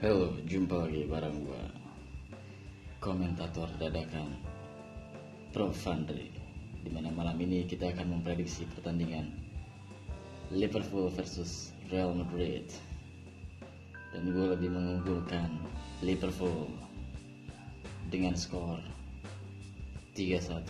Halo, jumpa lagi bareng gua. Komentator dadakan Prof. Fandri. Di mana malam ini kita akan memprediksi pertandingan Liverpool versus Real Madrid. Dan gue lebih mengunggulkan Liverpool Dengan skor 3-1